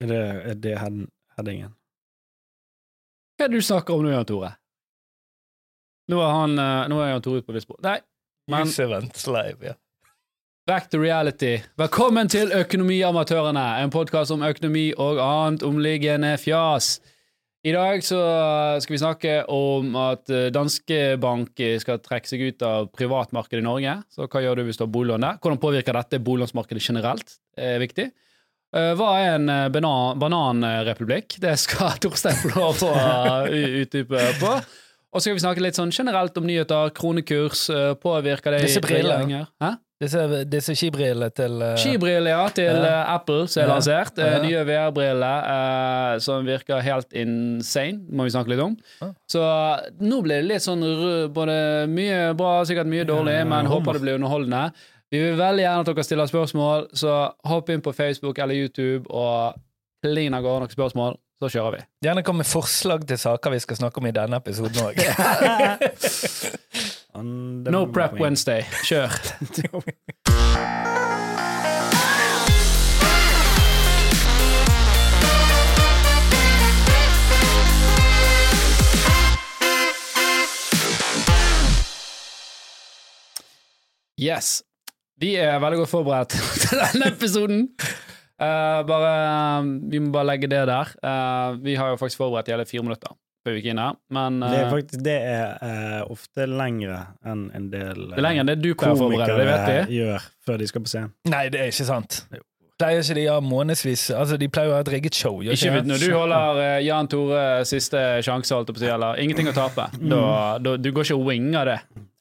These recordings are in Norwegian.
Er det, er det head, headingen? Hva er det du snakker om nå, Jan Tore? Nå er han eh, Nå er Jan Tore ute på visst Nei, men Live, ja. back to reality. Velkommen til Økonomiamatørene, en podkast om økonomi og annet omliggende fjas. I dag så skal vi snakke om at eh, Danske Bank skal trekke seg ut av privatmarkedet i Norge. Så hva gjør du hvis du har boliglån der? Hvordan påvirker dette boliglånsmarkedet generelt? Det er viktig. Eh, Hva er en eh, banan, bananrepublikk? Det skal Torstein få lov å u- utdype på. Og så skal vi snakke litt sånn generelt om nyheter, kronekurs, eh, påvirker det Disse brillene. Disse, disse skibrillene til uh... Skibriller, ja, til eh, Apple, som er Ja. lansert. Eh, Ja. Nye VR-briller eh, som virker helt insane, må vi snakke litt om. Så eh, nå blir det litt sånn både mye bra, sikkert mye dårlig, men håper det blir underholdende. Vi vil veldig gjerne at dere stiller spørsmål, så hopp inn på Facebook eller YouTube og klin av gårde noen spørsmål, så kjører vi. Gjerne kom med forslag til saker vi skal snakke om i denne episoden òg. No Prep. Wednesday. Kjør. Yes. Vi er veldig godt forberedt til denne episoden. Uh, bare, vi må bare legge det der. Uh, vi har jo faktisk forberedt i hele fire minutter før vi gikk inn her, men Det er eh, faktisk det er eh, ofte lengre enn en del det er lengre enn det du pleier det vet komikere gjør før de skal på scenen. Nei, det er ikke sant. Pleier ikke de å ha månedsvis Altså, de pleier å ha et rigget show. Ikke, Ikke når du holder uh, Jan Tore siste sjanse, holdt jeg på å si, eller ingenting å tape. Da, da, du går ikke og winger det.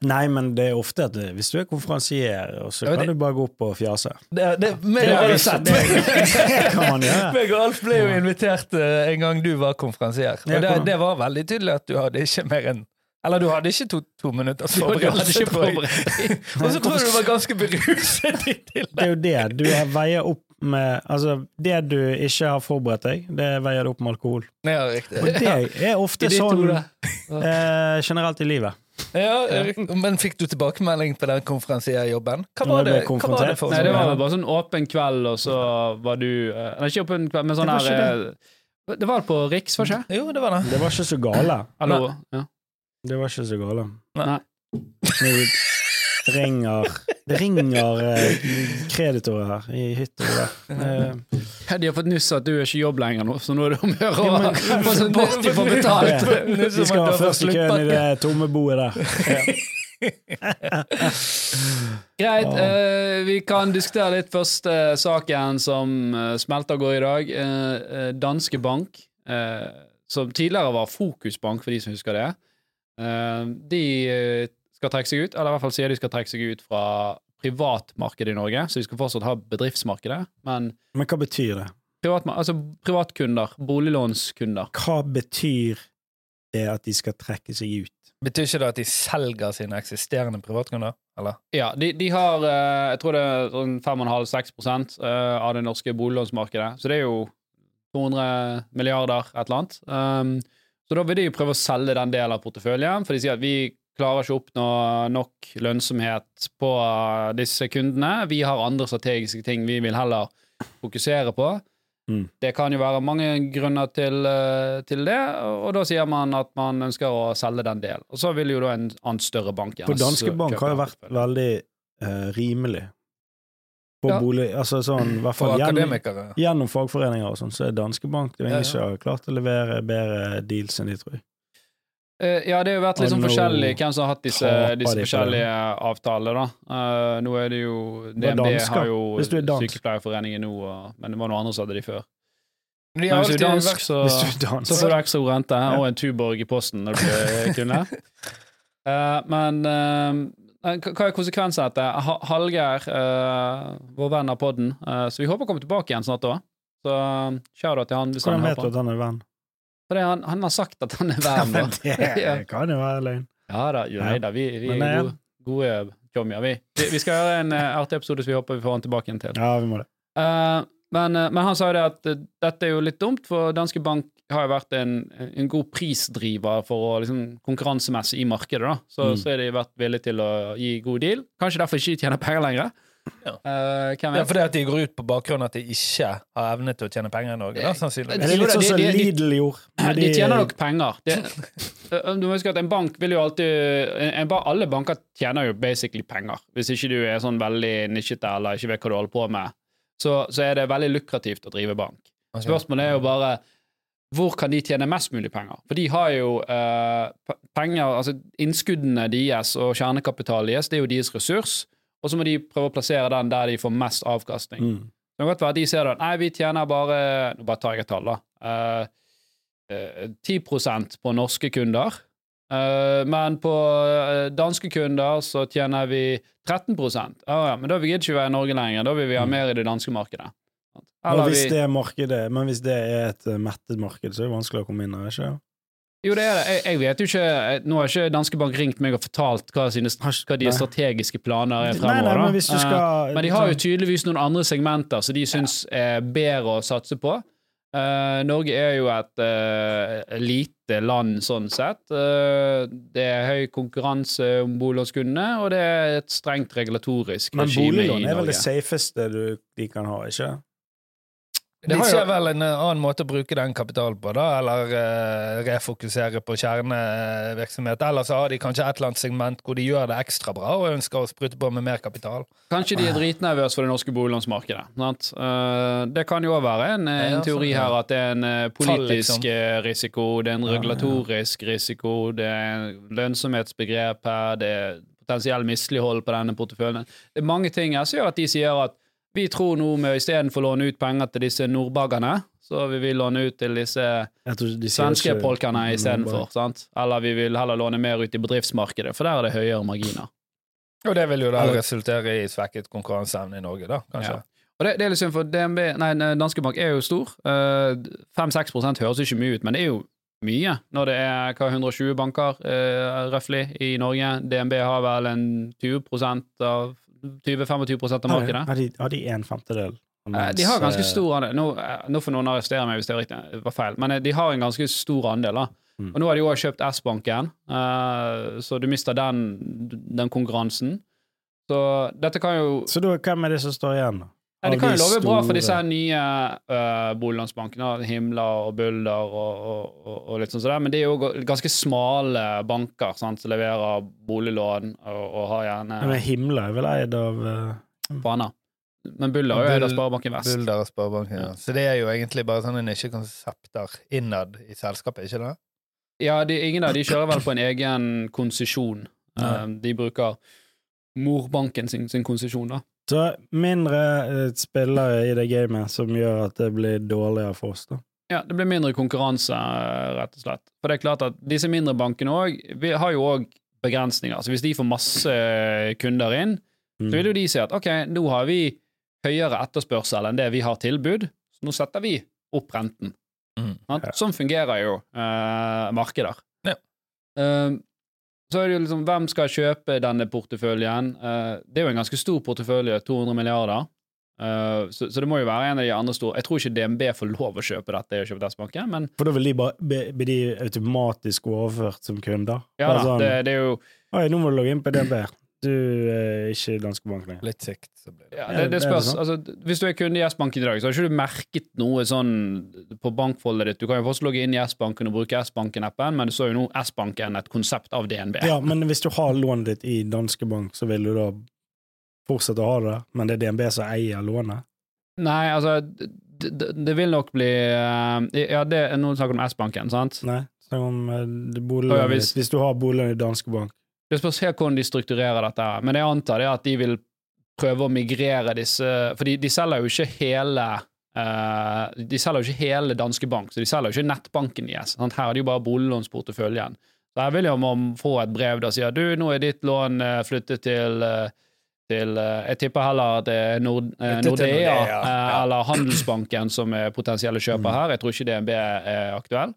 Nei, men det er ofte at hvis du er konferansier, så Ja, kan det- du bare gå opp og fjase. Det, det, meg og Alf- meg og Alf ble jo invitert eh, en gang du var konferansier. Og det, det var veldig tydelig at du hadde ikke mer enn Eller du hadde ikke to, to minutter Du forberedelse. Og så tror jeg du var ganske beruset i Det er jo det. Du veier opp med Altså, det du ikke har forberedt deg, det veier du opp med alkohol. Ja, riktig. Og det er ofte sånn eh, generelt i livet. Ja. Men fikk du tilbakemelding på den konferansierjobben? Hva var det, hva var det for Nei, det var bare sånn åpen kveld, og så var du eh, Nei, ikke åpen kveld, men sånn Det var her det. Det var på Riks, var det ikke? Jo, det var det. Det var ikke så gale. Hallo? Ja. Det var ikke så gale. Nei. Nå ringer Det ringer eh, kreditorer her i hytta. Eh, De har fått nyss at du er ikke i jobb lenger nå, så nå er det om å gjøre å få sånn bort de får betalt. Vi skal ha første køen i det tomme boet der. Greit, eh, vi kan diskutere litt første saken som uh, smelter og går i dag. Danske Bank, som tidligere var Fokusbank, for de som husker det, de skal trekke seg ut, eller i hvert fall sier de skal trekke seg ut fra privatmarkedet i Norge, så de skal fortsatt ha bedriftsmarkedet, men Men hva betyr det? Privat, altså privatkunder, boliglånskunder. Hva betyr det at de skal trekke seg ut? Betyr ikke det at de selger sine eksisterende privatkunder? Eller? Ja, de, de har eh, jeg tror det er sånn 5,5-6 eh, av det norske boliglånsmarkedet. Så det er jo 200 milliarder, et eller annet. Um, så da vil de jo prøve å selge den delen av porteføljen, for de sier at vi klarer ikke å oppnå nok lønnsomhet på disse kundene. Vi har andre strategiske ting vi vil heller fokusere på. Mm. Det kan jo være mange grunner til, eh, til det, og da sier man at man ønsker å selge den delen. Og så vil jo da en annen større bank gjerne For Danske Bank har jo vært veldig eh, rimelig på Ja. bolig Altså sånn, hvert fall gjennom, akademikere? gjennom fagforeninger og sånn, så er Danske Bank Det er ingen Ja, som har klart å levere bedre deals enn de, tror Eh, ja, det har jo vært litt sånn forskjellig hvem som har hatt disse, disse forskjellige avtalene, da. Uh, nå er det jo DNB dansk, har jo er. Sykepleierforeningen nå, og, men det var noen andre som hadde de før. De Men hvis du er dansk, så, Hvis du er så får du ekstra god rente og en Tuborg i posten når du blir kunde. Eh, men eh, hva er konsekvensen av dette? Hallgeir, eh, vår venn av podden, så vi håper å komme tilbake igjen snart òg. Så kjør shout-out til han Hvordan vet du at han er venn? Fordi han, han har sagt at han er da. Ja. det kan jo være løgn. Ja da, jo, nei da, vi, vi Men, er gode, gode tjommier, vi. vi. Vi skal gjøre en uh, artig episode, så vi håper vi får han tilbake igjen til. Ja, vi må det. Uh, men, eh, men han sa jo det at uh, dette er jo litt dumt, for Danske Bank har jo vært en, en god prisdriver for å liksom, konkurransemessig i markedet. da. Så, Mm. så har de vært villige til å gi god deal. Kanskje derfor ikke tjener penger lenger. Ja. Eh, Det er fordi at de går ut på bakgrunn at de ikke har evne til å tjene penger i Norge, da, sannsynligvis. Er litt sånn som Lidl gjorde? De tjener nok penger. De, du må huske at En bank vil jo alltid en, en, Alle banker tjener jo basically penger. Hvis ikke du er sånn veldig nisjete eller ikke vet hva du holder på med, så, så er det veldig lukrativt å drive bank. Spørsmålet er jo bare hvor kan de tjene mest mulig penger? For de har jo eh, penger, altså innskuddene deres og kjernekapitalen deres, det er jo deres ressurs, og så må de prøve å plassere den der de får mest avkastning. Mm. Det kan godt være at de ser at nei, vi tjener bare Nå bare tar jeg et tall, da. Eh, eh, 10% på norske kunder. Eh, men på eh, danske kunder så tjener vi 13 ah, ja, Men da gidder ikke være i Norge lenger. Da vil vi ha mer i det danske markedet. Eller hvis vi, det er markedet, men hvis det er et eh, mettet marked, så er det vanskelig å komme inn her, ikke jo, det er det. Jeg, jeg vet jo ikke Nå har ikke Danske Bank ringt meg og fortalt hva, sine, hva de strategiske planer er fremover. nei, nei, men du Eh, skal Men de har jo tydeligvis noen andre segmenter som de syns er bedre å satse på. Uh, Norge er jo et uh, lite land sånn sett. Uh, det er høy konkurranse om boliglånskundene, og det er et strengt regulatorisk regime i Norge. Men boliglån er vel det safeste du, de kan ha, ikke Det er vel en eh, annen måte å bruke den kapitalen på, da, eller uh, refokusere på kjernevirksomhet. Eller så har de kanskje et eller annet segment hvor de gjør det ekstra bra og ønsker å sprute på med mer kapital. Kanskje de er dritnervøse for det norske boliglånsmarkedet. sant? Eh, det kan jo òg være en, Ja, en teori her at det er en politisk liksom. risiko, det er en regulatorisk risiko, det er en lønnsomhetsbegrep her, det er potensiell mislighold på denne porteføljen. Det er mange ting her som gjør at de sier at vi tror nå med istedenfor å låne ut penger til disse nordbaggerne, så vil vi låne ut til disse de svenske polkene istedenfor. Eller vi vil heller låne mer ut i bedriftsmarkedet, for der er det høyere marginer. Og det vil jo da resultere i svekket konkurranseevne i Norge, da, kanskje. Ja. Og det, det er litt synd, for DNB, nei, Danske Bank er jo stor. Eh, 5-6 høres ikke mye ut, men det er jo mye når det er hva, 120 banker uh, røftlig i Norge. DNB har vel en 20% av 20-25 av markedet. har, de, har de en femtedel? Mens, De har ganske eh, stor andel. Nå, eh, nå får noen arrestere meg hvis det riktig, var feil, men eh, de har en ganske stor andel. da. Mm. Og nå har de òg kjøpt S-banken, uh, så du mister den, den konkurransen. Så dette kan jo Så da, hvem er det som står igjen, da? Nei, det kan jo love bra for disse her nye uh, boliglånsbankene, Himla og Bulder og, og, og, og litt sånn det, men det er jo ganske smale banker sant, som leverer boliglån og, og har gjerne Men Himla er vel eid av uh, Bana. Men Bulder er jo eid av Sparebanken Vest. Bulder og Sparebanken, ja. Ja. Så det er jo egentlig bare sånne nisjekonsepter innad i selskapet, ikke det? Ja, de, ingen av de kjører vel på en egen konsesjon. Eh, de bruker morbanken sin, sin konsesjon, da. Så mindre eh, spillere i det gamet som gjør at det blir dårligere for oss, da. Ja, det blir mindre konkurranse, eh, rett og slett. For det er klart at disse mindre bankene òg har jo òg begrensninger. Så hvis de får masse kunder inn, Mm. så vil jo de si at ok, nå har vi høyere etterspørsel enn det vi har tilbud, så nå setter vi opp renten. Mm. Sånn fungerer jo eh, markeder. Ja. Eh, så er det jo liksom, hvem skal kjøpe denne porteføljen? Eh, det er jo en ganske stor portefølje, 200 milliarder. Eh, så, så det må jo være en av de andre store Jeg tror ikke DNB får lov å kjøpe dette, og kjøpe S-banken, men For da vil de bare bli de automatisk overført som kunder? ja da, sånn, det, det er jo Oi, nå må du logge inn på DNB. Du er ikke danske bank lenger. Litt sikt, så blir det. Ja, det, det spørs. sånn. Altså, hvis du er kunde i S-banken i dag, så har ikke du merket noe sånn på bankfoldet ditt. Du kan jo fortsatt logge inn i S-banken og bruke S-banken-appen, men så er jo nå S-banken et konsept av DNB. Ja, men hvis du har lånet ditt i danske bank, så vil du da fortsette å ha det, men det er DNB som eier lånet? Nei, altså det, det, det vil nok bli eh, Ja, det er noen snakker om S-banken, sant? Nei, snakk om eh, ja, hvis-. Hvis du har boliglån i danske bank. Det spørs helt hvordan de strukturerer dette, men jeg antar det at de vil prøve å migrere disse For de, de selger jo ikke hele Uh, De selger jo ikke hele Danske Bank, så de selger jo ikke nettbanken deres. Sant? Her er det jo bare boliglånsporteføljen. Så her vil jo man få et brev der sier du, nå er ditt lån eh, flyttet til eh, til, jeg tipper heller er Nord, til Nordea, Nordea, ja. eller Handelsbanken som er potensielle kjøper her. Jeg tror ikke DNB er aktuell.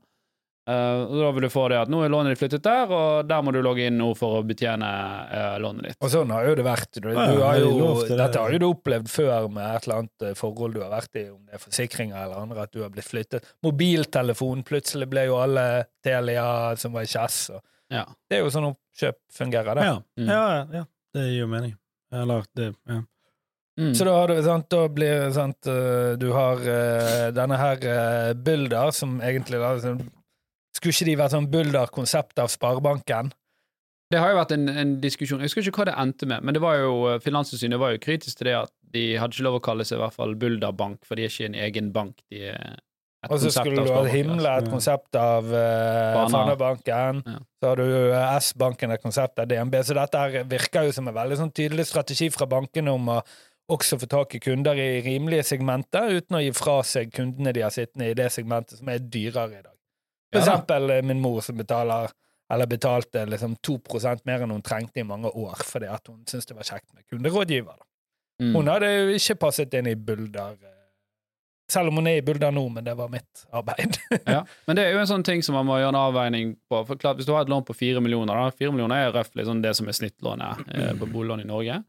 Eh, og da vil du få det at nå er lånet ditt flyttet der, og der må du logge inn nå for å betjene uh, lånet ditt. Og sånn har jo det vært. Du, du har jo, det. dette har jo du opplevd før med et eller annet eh, forhold du har vært i, om det er forsikringer eller andre, at du har blitt flyttet. Mobiltelefon, plutselig ble jo alle Telia som var i Kjess. Ja. Det er jo sånn oppkjøp fungerer, det. Ja. Mm. Ja, ja, ja, det gir jo mening. Eller det ja. Mm. Så da har du sant, da blir det sant Du har uh, denne her uh, Bulder, som egentlig da Skulle ikke de vært sånn Bulder-konsept av Sparebanken? Det har jo vært en, en diskusjon, jeg husker ikke hva det endte med, men det var jo, eh, Finanstilsynet var jo kritisk til det at de hadde ikke lov å kalle seg i hvert fall Bulderbank, for de er ikke en egen bank. De er Og så skulle du ha. Himle, et konsept av uh, Fana. Ja. Så har du eh, S-banken, et konsept av DNB. Så dette her virker jo som en veldig sånn tydelig strategi fra bankene om å også få tak i kunder i rimelige segmenter, uten å gi fra seg kundene de har sittende i det segmentet som er dyrere i dag. For Ja eksempel eh, min mor som betaler eller betalte liksom 2% mer enn hun trengte i mange år, fordi at hun syntes det var kjekt med kunderådgiver. Mm. Hun hadde jo ikke passet inn i Bulder, eh, selv om hun er i Bulder nå, men det var mitt arbeid. Ja, men det er jo en sånn ting som man må gjøre en avveining på. For klart, Hvis du har et lån på 4 millioner, da, 4 millioner er røftlig sånn det som er snittlånet eh, på boliglån i Norge.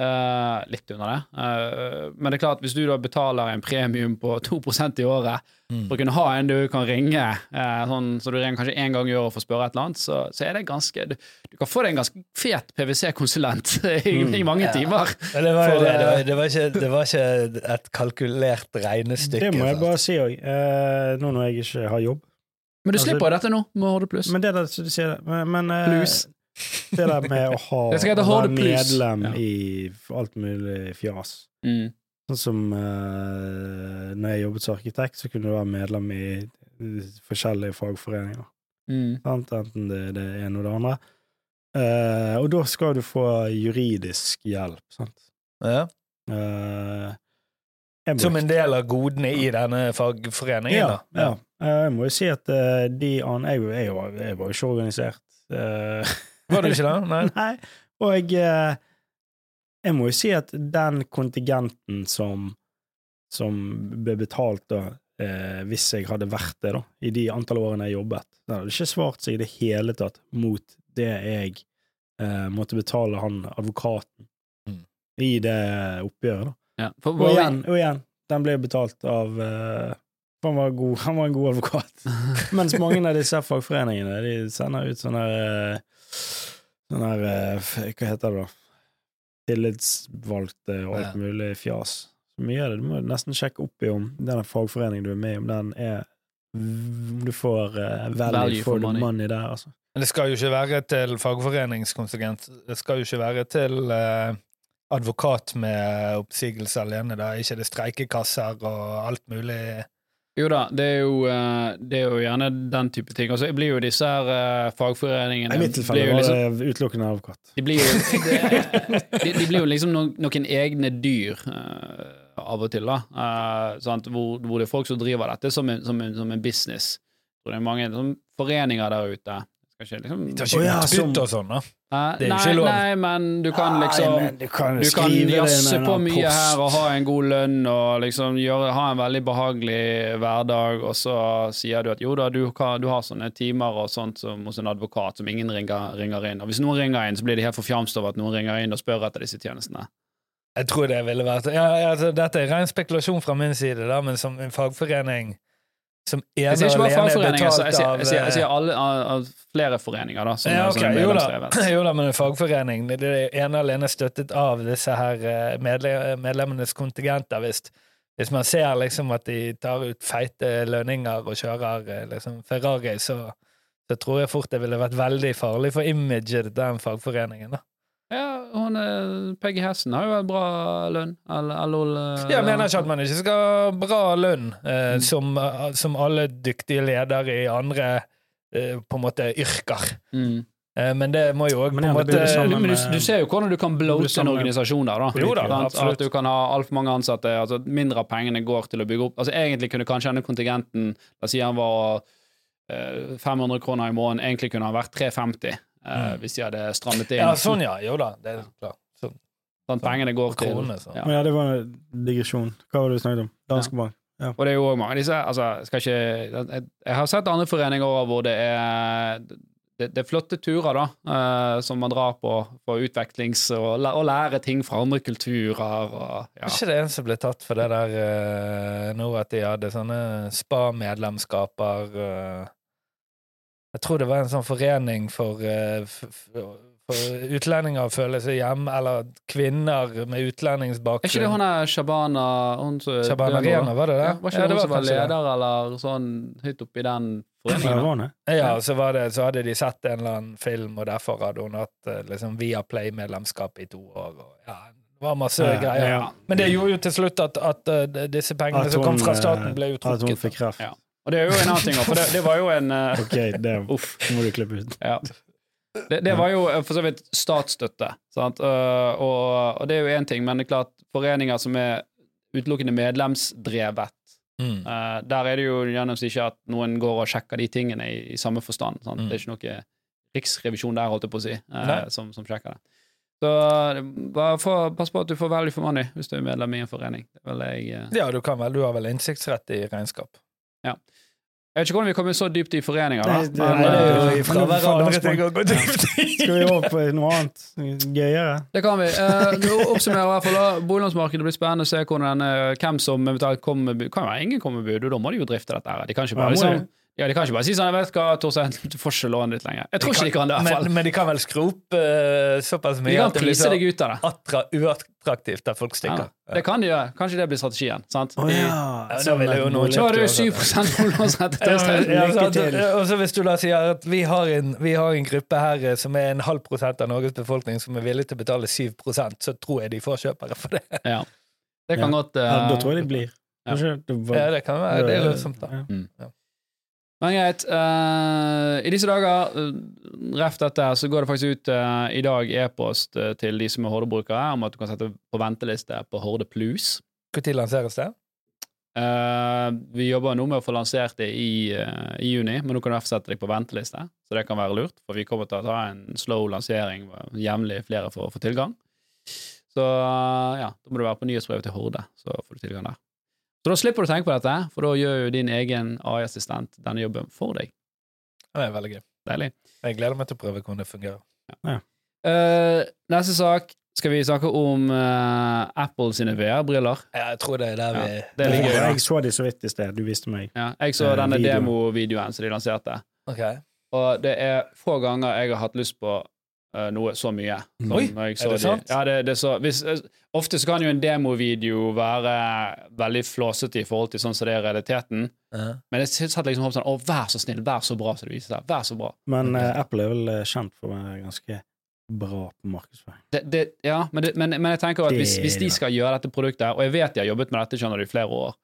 Eh, litt under det. Uh, men det er klart, hvis du da betaler en premium på 2% i året for å kunne ha en du kan ringe, uh, sånn, så du ringer kanskje én gang i året for å spørre et eller annet, så, så er det ganske Du, du kan få deg en ganske fet PwC-konsulent i, i mange Ja. timer. Det var, For, det, det, var, det, var ikke, det var ikke et kalkulert regnestykke. Det må jeg sant? bare si òg, nå når jeg ikke har jobb. Men du Altså- slipper dette nå med Horde Pluss. Men det der, så du sier det, men, men Plus. Det der med å ha være medlem Ja. i alt mulig fjas. Mm. Sånn som uh, når jeg jobbet som arkitekt, så kunne du være medlem i forskjellige fagforeninger. Mm. Enten det, det ene og det andre. Uh, og da skal du få juridisk hjelp, sant. Ja. Uh, Som en del av godene i denne fagforeningen, ja, da. ja. Jeg må jo si at de an... Jeg, jeg, var, jeg var jo ikke organisert. eh, Var du ikke det? Nei. Nei. Og jeg, jeg må jo si at den kontingenten som, som ble betalt da, eh, hvis jeg hadde vært det, da, i de antall årene jeg jobbet, den hadde ikke svart seg i det hele tatt mot det jeg eh, måtte betale han advokaten Mm. i det oppgjøret. da. Ja. For, Og igjen, og igjen, den ble betalt av eh, han var, god, han var en god advokat. Mens mange av disse fagforeningene de sender ut sånne eh, Sånne her eh, Hva heter det, da? Tillitsvalgte og alt mulig fjas. Så mye av det du må nesten sjekke opp i om den fagforeningen du er med i, om den er Om du får eh, value, Value for for money. money der, altså. Men det skal jo ikke være til fagforeningskontingent. Det skal jo ikke være til eh, advokat med oppsigelse alene. Da ikke det streikekasser og alt mulig. Jo da, det er jo, eh, det er jo gjerne den type ting. Altså, blir jo disse her eh, fagforeningene I mitt blir tilfelle var liksom, det utelukkende advokat. de, blir jo, de, de blir jo liksom noen, noen egne dyr eh, av og til, da. Hvor, hvor det er folk som driver dette som en, som en, som en business. Så det er mange sånn, foreninger der ute. Ikke liksom De tar ikke ja, utbytte og sånn, da. Det er jo ikke lov. Nei, men du kan liksom Nei, du kan, Du jazze på mye post. her og ha en god lønn og liksom gjøre, ha en veldig behagelig hverdag, og så sier du at jo da, du, du har sånne timer og sånt som hos en advokat som ingen ringer, ringer inn. Og hvis noen ringer inn, så blir de helt forfjamst over at noen ringer inn og spør etter disse tjenestene. Jeg tror det ville vært ja, ja, altså, Dette er ren spekulasjon fra min side, da, men som en fagforening som ene Jeg sier ikke bare er fagforeninger, jeg sier, jeg sier, jeg sier alle, av- flere foreninger, da. Ja, som er jo da, jo da, men en fagforening det det er ene og alene støttet av disse her eh, medlemmenes kontingenter. Hvis, hvis man ser liksom at de tar ut feite lønninger og kjører eh, liksom Ferrari, så, så tror jeg fort det ville vært veldig farlig for imaget til den fagforeningen. da. Ja, hun, Peggy Hessen har jo en bra lønn. LOL eller, Jeg mener ikke at man ikke skal ha bra lønn, eh, Mm. som, eh, som alle dyktige ledere i andre eh, på en måte yrker. mm. Eh, men det må jo òg på en måte blir det samme Men du, du ser jo hvordan du kan bloate en organisasjon der. da. Jo da, Sant? absolutt. At du kan ha altfor mange ansatte, altså mindre av pengene går til å bygge opp Altså Egentlig kunne kanskje denne kontingenten La oss si han var eh, 500 kroner i måneden, egentlig kunne han vært 350 eh, Mm. hvis de hadde strammet inn. Ja, sånn ja. Jo da, det er klart. Sånn. Sånn pengene går til kroner, så. ja. Men ja, det var en digresjon. Hva var det du snakket om? Danske Bank. Og det er jo mange av disse altså, skal ikke, jeg, jeg har sett andre foreninger hvor det er det, det er flotte turer, da, eh, som man drar på for utvekslings og, og lære ting fra andre kulturer. Og, ja. Var ikke det en som ble tatt for det der eh, nå, at de hadde sånne spa-medlemskaper eh. Jeg tror det var en sånn forening for, for, f f For utlendinger føler seg hjemme, eller kvinner med utlendingsbakgrunn. Er ikke det hun er Shabana hun som- Shabana det var det det? Ja, var ikke Ja, det hun som var leder, det. eller sånn høyt oppi den foreningen? Ja, så, var det, så hadde de sett en eller annen film, og derfor hadde hun hatt eh, liksom, Viaplay-medlemskap i to år. Og, ja, det var masse Ja, greier. ja. Men det gjorde jo til slutt at, at eh, disse pengene At som kom fra eh, staten, ble jo At hun fikk kreft. Ja. Og det er jo en annen ting, også, for det, det var jo en uh, Ok, det Uff. må du klippe ut. Ja. Det, det var jo eh, for så vidt statsstøtte, sant? Uh, og, og det er jo én ting, men det er klart, foreninger som er utelukkende medlemsdrevet, Mm. uh, der er det jo gjennomsnittlig ikke at noen går og sjekker de tingene i, i samme forstand. Sant? Mm. Det er ikke noe riksrevisjon der, holdt jeg på å si, eh, som, som sjekker det. Så bare for, pass på at du får value for money hvis du er medlem i en forening. Det jeg, Ja, du kan vel, du har vel innsiktsrett i regnskap. Jeg vet ikke hvordan vi kommer så dypt i foreninger, da. Nei, det- men, Nei, det jo i fravær av dansbank. å gå dypt i. Skal vi over på noe annet gøyere? Det kan vi. Nå oppsummerer i hvert fall da. Boliglånsmarkedet blir spennende å se hvordan, eh, hvem som eventuelt kommer med bud. Kan jo være ingen kommer med bud, og da må de jo drifte dette her. De kan ikke bare, liksom, ja, de kan ikke bare si sånn Jeg vet hva, Torstein, du får ikke låne ditt lenger. Jeg tror ikke de kan det, i hvert fall. Men, men de kan vel skrope eh, såpass mye De kan at det blir så deg ut av det. attra, uattraktivt at folk Ja, stikker. det kan de gjøre. Kanskje det blir strategien. sant? Oh, ja. Ja, da ville jo at noen Så har du kjøpt 7 boliglånsrente. Ja, Torstein. ja, Lykke. Og så hvis du da sier at vi har en, vi har en gruppe her eh, som er en halv prosent av Norges befolkning som er villig til å betale 7 så tror jeg de får kjøpere for det. Ja. Det kan Ja. godt Uh, Ja, da tror jeg de blir. Ja. Det var- Ja, det kan være det er lønnsomt, da. Ja. Men greit. Uh, I disse dager, uh, ref dette, så går det faktisk ut uh, i dag e-post til de som er Horde-brukere, om at du kan sette på venteliste på Horde Plus. Når lanseres det? Vi jobber nå med å få lansert det i, i juni, men nå kan du i sette deg på venteliste, så det kan være lurt. For vi kommer til å ta en slow lansering jevnlig flere for å få tilgang. Så ja, da må du være på nyhetsbrevet til Horde, så får du tilgang der. Så da slipper du å tenke på dette, for da gjør jo din egen AI-assistent denne jobben for deg. Det er veldig gøy. Deilig. Jeg gleder meg til å prøve hvordan det fungerer. Eh, neste sak skal vi snakke om uh, Apple sine VR-briller. Ja, jeg tror det er der Ja, vi det er litt gøy. Jeg så de så vidt i sted. Du viste meg. Ja, jeg så uh, denne video. demovideoen som de lanserte. Okay. Og det er få ganger jeg har hatt lyst på eh, noe så mye. som Oi, er det de- sant? Ja, det, det så, hvis, eh, ofte så kan jo en demovideo være veldig flåsete i forhold til sånn som det er realiteten, Ja. men jeg satt liksom og håpet sånn Å, vær så snill, vær så bra som det viser seg. Vær så bra. Men eh, Apple er vel kjent for å være ganske bra på markedsføring. Det, det, ja, men, det, men, men jeg tenker at hvis, hvis de skal gjøre dette produktet, og jeg vet de har jobbet med dette skjønner du, i flere år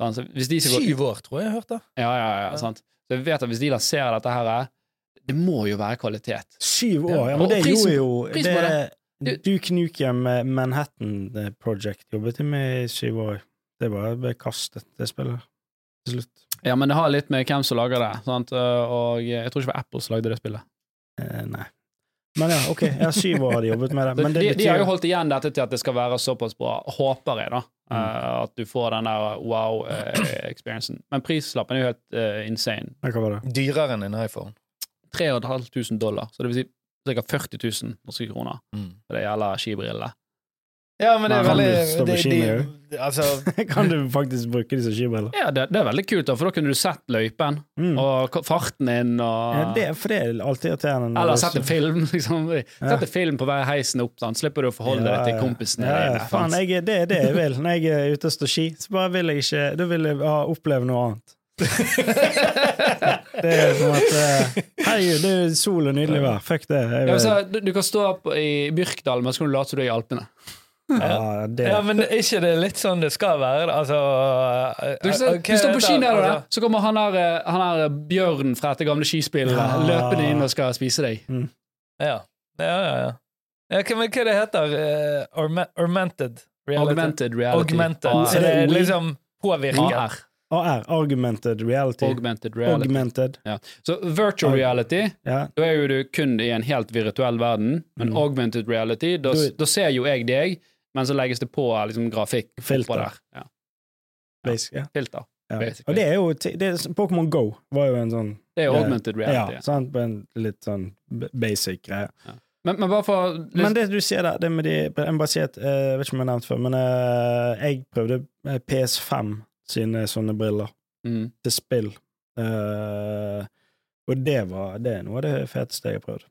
sant, så hvis de skal gå Syv år, tror jeg jeg hørte. Ja, ja, ja, Ja. sant. Så jeg vet at hvis de lanserer dette her, det må jo være kvalitet. Syv år! Ja, men det prisen- gjorde jo det, det. Duke Nukem eh, Manhattan Project jobbet jeg med i syv år. Det bare ble kastet, det spillet. Til slutt. Ja, men det har litt med hvem som lager det, sant? og jeg tror ikke det var Apple som lagde det spillet. Eh, nei. Men ja, ok. Ja, syv år har de jobbet med det. Det de, de har jo holdt igjen dette til at det skal være såpass bra, håper jeg, da. Mm. Uh, at du får den der wow-experiencen. Men prislappen er jo helt uh, insane. Ja, Hva var det? Dyrere enn en iPhone. 3500 dollar, så det vil si ca. 40 000 norske kroner for det gjelder skibrillene. Ja, men det er Kan du veldig de, de, Altså, kan du faktisk bruke disse skibrillene? Ja, det, det er veldig kult, da, for da kunne du sett løypen Mm. og farten din og Ja, det, for det er alltid irriterende. Eller er sett en film, liksom. Sett en film på vei heisen opp, sånn. slipper du å forholde Ja, deg til kompisene Ja, ja. dine. Faen, jeg, det er det jeg vil. Når jeg er ute og står ski, så bare vil jeg ikke Da vil jeg ha oppleve noe annet. det er som at Hei, Herregud, det er sol og nydelig vær. Fuck det. Jeg Ja, så, du, du kan stå opp i Byrkdal, men så kan du late som du er i Alpene. ja, det, ja, men er ikke det litt sånn det skal være? Altså Du, eh, så, hva du står på ski nedover, altså- så kommer han her, eh, han her eh, Bjørn fra dette gamle skispillet Ja. løpende inn og skal spise deg. Ja, ja, ja. ja. ja men hva det heter det? augmented reality? Augmented reality. Augmented. Ah. Så det er liksom påvirker. AR. AR, Argumented reality. Augmented reality. Augmented. Ja. Så virtual Aug- reality, Ja. da er jo du kun i en helt virtuell verden. Men Mm. augmented reality, da, ser jo jeg deg, men så legges det på liksom, grafikk Filter. på der. Ja. Basic, ja. Filter. Ja. Basically. Og det er jo ti- det er, Pokémon Go var jo en sånn Det er Ja. augmented reality. Ja, sant? På en litt sånn b- basic greie. Men, men bare for Men det du sier der, det med de Jeg bare si at, eh, Jeg vet ikke om jeg har nevnt før, men eh, jeg prøvde eh, PS5 sine sånne briller mm. til spill. Uh, og det var Det er noe av det feteste jeg har prøvd.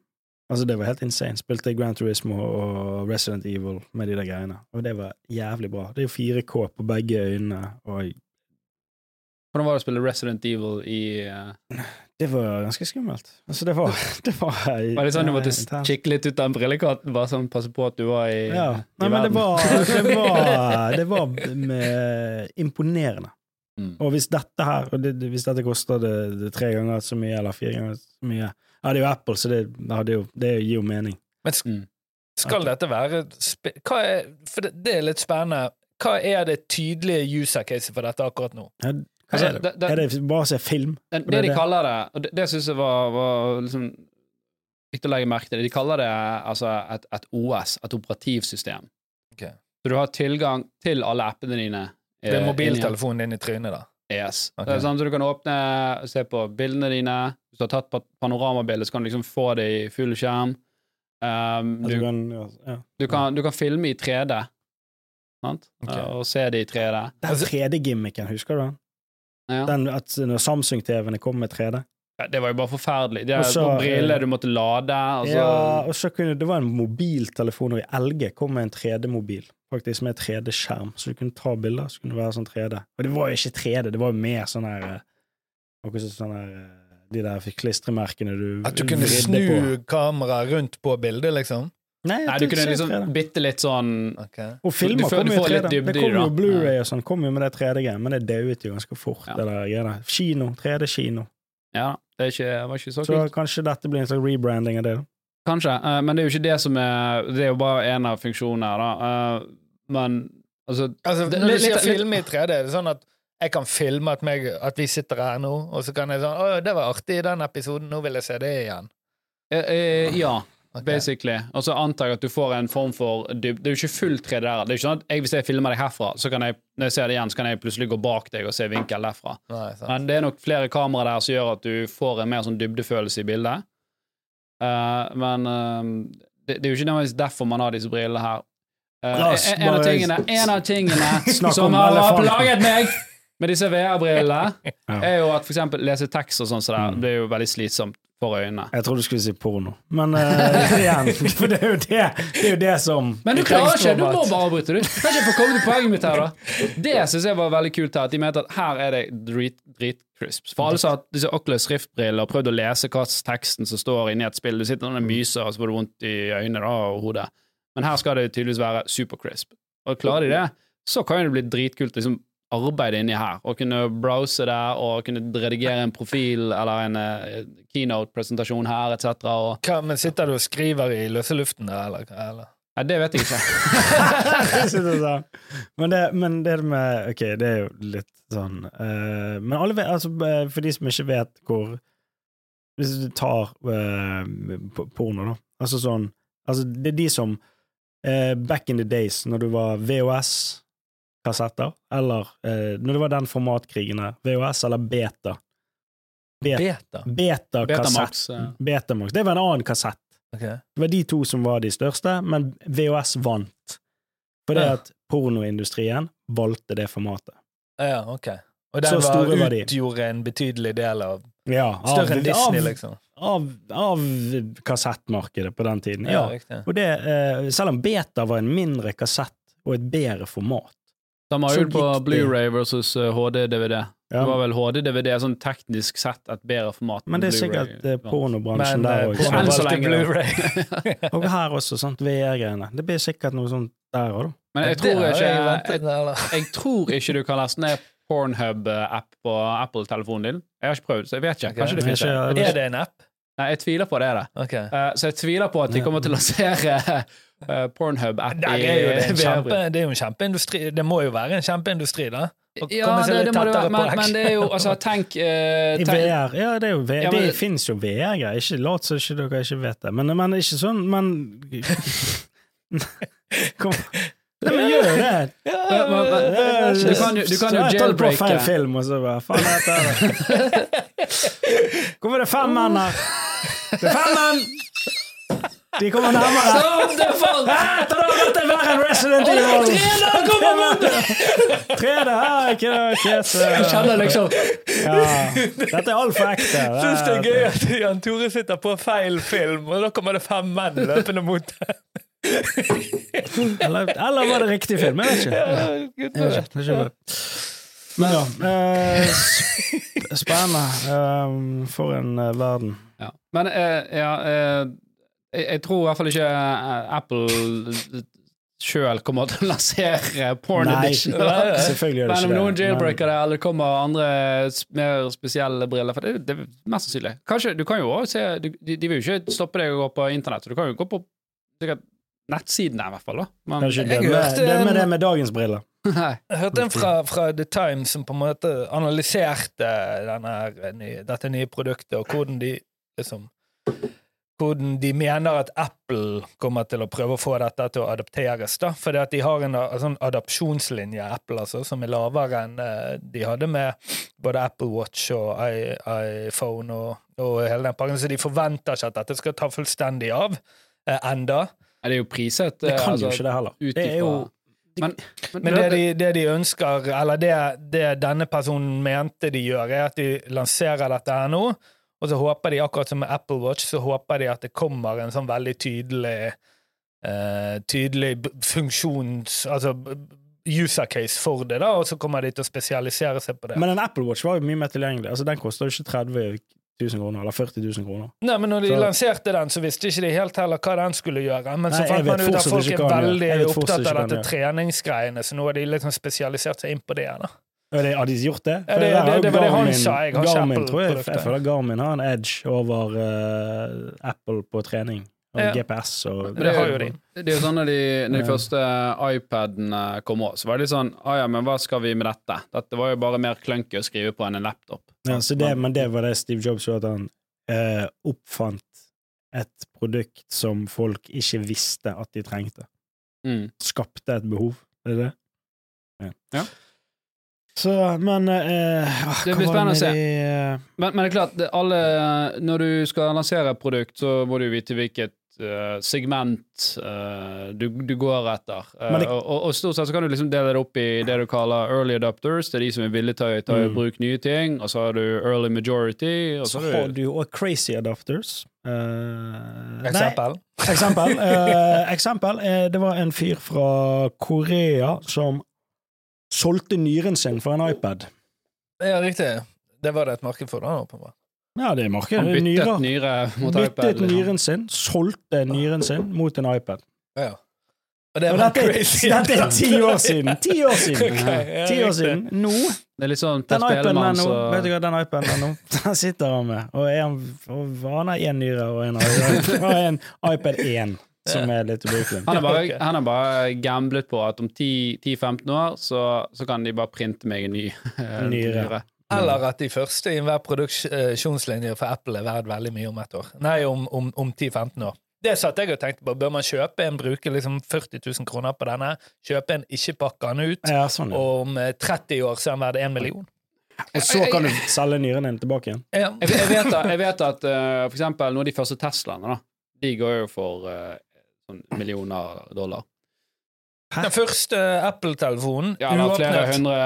Altså, det var helt insane. Spilte Grand Turismo og Resident Evil med de der greiene. Og det var jævlig bra. Det er jo 4K på begge øynene, og Hvordan var det å spille Resident Evil i uh, det var ganske skummelt. Altså, det var Det var, Var det sånn du måtte kikke litt ut av en brillekatten, bare sånn passe på at du var i, Ja. i Nei, men det var, det var, det var med, imponerende. Mm. Og hvis dette her, og det, hvis dette koster det, det tre ganger så mye, eller fire ganger så mye Ja, det er jo Apple, så det, det, jo, det gir jo mening. Men sk Mm. skal dette være er, For det, det er litt spennende. Hva er det tydelige user caset for dette akkurat nå? Ja, Altså, er, det? det- det- er det bare å se film? Det, det det er de det. kaller det, og det, det syns jeg var, var liksom viktig å legge merke til, de kaller det altså et, et OS, et operativsystem. Okay. Så du har tilgang til alle appene dine. Det er eh, mobiltelefonen din i trynet, da. Yes. Okay. Det er sånn, så du kan åpne og se på bildene dine. Hvis du har tatt pa- panoramabilde, så kan du liksom få det i full skjerm. Um, du kan, ja, du, kan, du kan filme i 3D, sant? Ok. Uh, og se det i 3D. Den 3D-gimmicken, husker du den? Ja. den at når Samsung-TV-ene kom med 3D? Ja, Det var jo bare forferdelig. Det er også, noen briller eh, du måtte lade. Altså, ja, og så kunne det var en mobiltelefon, og i LG kom med en 3D-mobil, faktisk med 3D-skjerm, så du kunne ta bilder, så kunne det være sånn 3D. Og det var jo ikke 3D, det var jo mer sånn her Akkurat sånn sånn her eh, De der klistremerkene du At du kunne snu kameraet rundt på bildet, liksom? Nei, Nei, du kunne liksom bitte litt sånn okay. Og filmer Du får- du jo i 3D. dybde Det kommer kom jo. Blu-ray og sånn, kom jo med det 3D-greiet, men det dauet jo ganske fort, Ja. det der greiene. Kino, 3D-kino. Ja, det er ikke, det var ikke så Så kult. kanskje dette blir en slags rebranding av det, da. Kanskje, uh, men det er jo ikke det som er Det er jo bare en av funksjonene her, da. Uh, men altså Altså, Det- når du sier filme i 3D, er det sånn at jeg kan filme at, meg, at vi sitter her nå, og så kan jeg sånn Å, det var artig i den episoden, nå vil jeg se det igjen. Uh, eh, Ja, Ok. basically. Og så antar jeg at du får en form for dyb... Det er jo ikke full 3D der. Det er ikke sånn at jeg, Hvis jeg filmer deg herfra, så kan jeg når jeg ser det igjen, så kan jeg plutselig gå bak deg og se vinkel derfra. Nei. Men det er nok flere kameraer der som gjør at du får en mer sånn dybdefølelse i bildet. Uh, men uh, det, det er jo ikke nødvendigvis derfor man har disse brillene her. Uh, en, en av tingene, en av tingene som har, plaget meg med disse VR-brillene, er jo at for eksempel lese tekst og sånn så der, Mm. det er jo veldig slitsomt for øynene. Jeg trodde du skulle si porno, men uh, igjen, for det er jo det, det, er jo det som Men du klarer ikke, du må bare avbryte, du. Kan ikke få komme til poenget mitt her, da? Det syns jeg var veldig kult her, at de mente at her er det drit, dritcrisp. For alle som har hatt disse Oculus Rift-briller og prøvd å lese hva teksten som står inni et spill, du sitter og myser, og så får du vondt i øynene da, og hodet. Men her skal det tydeligvis være supercrisp. Og klarer de det, så kan jo det bli dritkult liksom arbeide inni her, og kunne browse der, og kunne redigere en profil eller en eh, keynote-presentasjon her, etc. Og Hva, men sitter du og skriver i løse luften der, eller? eller? Nei, det vet jeg ikke. Men, det, men det med Ok, det er jo litt sånn uh, Men alle vet, altså, eh, for de som ikke vet hvor Hvis du tar uh, porno, da. Altså sånn Altså, det er de som uh, Back in the days, når du var VHS-kassetter, eller eh, når det var den formatkrigen her, VHS eller beta. Bet- Beta? Beta-kassett. Betamax. Betamax. Det var en annen kassett. Okay. Det var de to som var de største, men VHS vant. Fordi Ja. at pornoindustrien valgte det formatet. Ja, ok. Og den var var, de. utgjorde en betydelig del av Ja, av, Større enn Disney, av, liksom. av, av kassettmarkedet på den tiden. Ja. ja. Og det, eh, selv om beta var en mindre kassett og et bedre format. De har jo på Blu-ray versus eh, HD-DVD. Ja. Det var vel HD-DVD sånn teknisk sett et bedre format. Men det er sikkert eh, pornobransjen der eh, òg. Enn så lenge. Blu-ray. Og her også, sant, VR-greiene. Det blir sikkert noe sånt der òg, da. Men jeg tror ikke jeg jeg, jeg tror ikke du kan laste ned Pornhub-app på Apple-telefonen din. Jeg har ikke prøvd, så jeg vet ikke. Kanskje det finnes det. Er det en app? Nei, jeg tviler på det. Er det. Okay. Uh, så jeg tviler på at de kommer til å lansere uh, Pornhub-app i det, kjempe, det er jo en kjempeindustri. Det må jo være en kjempeindustri, da? Ja, det, det må det være, men, men det er jo altså, tenk, eh, I tenk VR. Ja, det, er jo VR. Ja, men- det finnes jo VR-greier. Ikke lat som ikke dere ikke vet det. Men, men ikke sånn Men Kom. Nei, men gjør det! Ja, men- men- Du kan jo- du kan jo Så jeg tar på jailbreake. feil film, og så bare Faen, dette er det. Hvorfor er det fem menn her? Det er fem menn! De kommer nærmere. Stopp det for Ah, ta da, Dette er verre enn Resident Evil! 3D kommer mot 3D, her, ikke det, Jeg kjenner liksom ja. Dette er altfor ekte. Jeg syns det er gøy at Jan Tore sitter på feil film, og da kommer det fem menn løpende mot deg. Eller, eller var det riktig film? Jeg vet ikke. Jeg vet ikke, jeg vet ikke. Men ja, eh, spennende. Eh, for en eh, verden. ja. Men eh, ja eh, jeg, jeg tror i hvert fall ikke eh, Apple sjøl kommer til å lansere porn Nei, edition. selvfølgelig gjør det Men om ikke noen jailbreaker det, eller kommer andre mer spesielle briller For det, det er mest sannsynlig. Kanskje, Du kan jo også se de, de de vil jo ikke stoppe deg å gå på internett, så du kan jo gå på sikkert nettsiden der, i hvert fall. da. Men, Kanskje det er med, det det med dagens briller. nei. Jeg hørte en fra, fra The Times som på en måte analyserte denne, dette nye produktet, og hvordan de liksom hvordan de mener at Apple kommer til å prøve å få dette til å adopteres. da, at de har en, a- sånn adopsjonslinje, Apple, altså, som er lavere enn eh, de hadde med både Apple Watch og iPhone og, og hele den pakken, så de forventer ikke at dette skal ta fullstendig av eh, enda. Det er jo priset Det eh, kan altså, jo ikke det heller. Det er jo Men, men, Men det de, det de ønsker, eller det, det denne personen mente de gjør, er at de lanserer dette her nå, og så håper de, akkurat som med Apple Watch, så håper de at det kommer en sånn veldig tydelig uh, tydelig funksjons... Altså user case for det, da, og så kommer de til å spesialisere seg på det. Men en Apple Watch var jo mye mer tilgjengelig. Altså, den koster jo ikke 30 000 kroner, eller 40 000 kroner. Nei, men når de Så- lanserte den, så visste ikke de helt heller hva den skulle gjøre. Men så Nei, fant man ut at folk er veldig opptatt av dette treningsgreiene, så nå har de liksom spesialisert seg inn på det. da. Ja, det- Har de gjort det? Ja, det, det- det- det var det han Garmin- sa, jeg har Garmin, Apple tror jeg, jeg føler Garmin har en edge over uh, Apple på trening. Og Ja. GPS og Men det har jo de. Det er jo sånn når de, når de Ja. første iPadene kom òg, så var det litt sånn Å ja, men hva skal vi med dette? Dette var jo bare mer clunky å skrive på enn en laptop. Ja, så det, men det var det Steve Jobs gjorde, at han uh, oppfant et produkt som folk ikke visste at de trengte. Mm. Skapte et behov. Er det det? Ja. Så, men eh, ah, Det blir spennende å se. de, eh, Men, men det er klart, det, alle, når du skal lansere et produkt, så må du vite hvilket eh, segment uh, du, du går etter. Uh, det- og, og, stort sett så kan du liksom dele det opp i det du kaller early adopters, det er de som er villige til å ta i Mm. bruk nye ting, og så har du early majority, og så Så har du òg crazy adapters. Eh, nei, Eksempel. Eksempel. eksempel det var en fyr fra Korea som solgte nyren sin for en iPad. Ja, riktig. Det var det et marked for, da, åpenbart. Ja, det er marked. Han byttet Nyre. nyre mot iPad. Byttet liksom. nyren sin, solgte nyren sin mot en iPad. Ja. Og det Og var dette, crazy. dette er ti år siden! Ti år siden! Ja, Ti år siden. Nå Det er litt sånn Den iPaden er nå, vet du hva den iPaden er nå? Den sitter han med, og, er han, og han har én nyre og en, og en iPad 1, som er litt ubrukelig. han har bare, han har bare gamblet på at om 10-15 år så, så kan de bare printe meg en ny eh, Nyre. Eller at de første i enhver produksjonslinje for Apple er verdt veldig mye om et år. Nei, om, om, om 10-15 år. Det satt jeg og tenkte på. Bør man kjøpe en, bruke liksom 40 000 kroner på denne? Kjøpe en, ikke pakke den ut? Ja, sånn, ja. Og om eh, 30 år så er den verdt 1 million? Og så kan du selge nyren din tilbake igjen. Ja. Jeg, jeg, vet, at- jeg vet at uh, for eksempel noen av de første Teslaene, da, de går jo for eh, sånn millioner dollar. Den første Apple-telefonen, Ja, eller flere hundre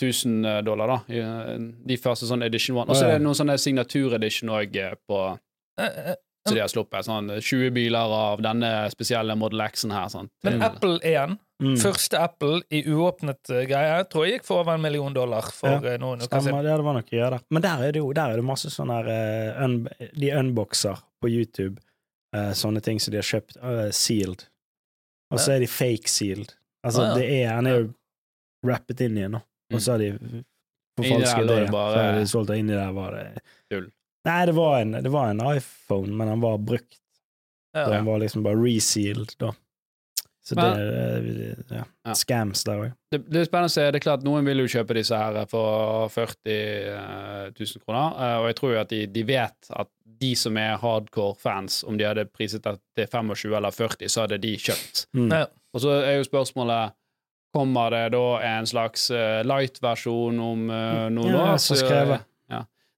tusen eh, dollar, da. eh, De første sånn edition one. Og så er det noen sånne signaturedition òg på Eh, eh, Så de har sluppet sånn 20 biler av denne spesielle Model X-en her. Sånn. Men Apple 1, Mm. første Apple i uåpnet greie, tror jeg gikk for over en million dollar for Ja, noen uker Stemmer, siden. det, det var noe å gjøre der. Men der er det jo der er det masse sånne her eh, un, De unboxer på YouTube eh, sånne ting som de har kjøpt Uh, sealed. Og så er de fake sealed. Altså, Ah, ja. det er Han er jo rappet inn igjen, nå. Og så har de Inni forfalsket det. det bare- Så har de solgt det inni der, var det Tull. Nei, det var, en, det var en iPhone, men den var brukt. Ja. Den var liksom bare resealed, da. Så Men- det er ja, Ja. scams der òg. Det, det er spennende å se. Det er klart Noen vil jo kjøpe disse her for 40 eh, 000 kroner, eh, og jeg tror jo at de, de vet at de som er hardcore fans, om de hadde priset det til 25 eller 40, så hadde de kjøpt. Mm. Ja. Og så er jo spørsmålet Kommer det da en slags eh, light-versjon om noen Ja, år? så Så- skrevet.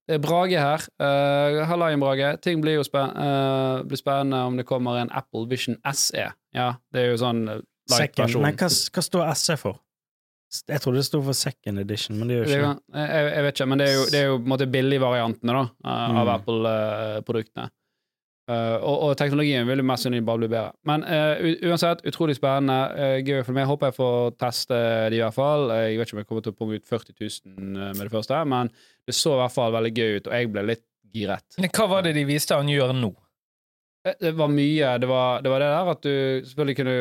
Det er Brage her. Uh, Hallaien, Brage. Ting blir jo spen uh, blir spennende om det kommer en Apple Vision SE. Ja, det er jo sånn eh, light-versjon. nei, hva, hva, står SE for? Jeg trodde det sto for second edition, men det gjør ikke det. Jeg, jeg vet ikke, men det er jo, det er jo på en måte billigvariantene da, eh, av Mm. Apple-produktene. Eh, og, og teknologien vil jo mest sannsynlig bare bli bedre. Men uh, uansett, utrolig spennende. Uh, gøy å følge med. Håper jeg får teste det i hvert fall. Jeg vet ikke om jeg kommer til å punge ut 40 000 med det første, men det så i hvert fall veldig gøy ut, og jeg ble litt giret. Men Hva var det de viste han gjør nå? Det var mye. Det var, det var det der at du selvfølgelig kunne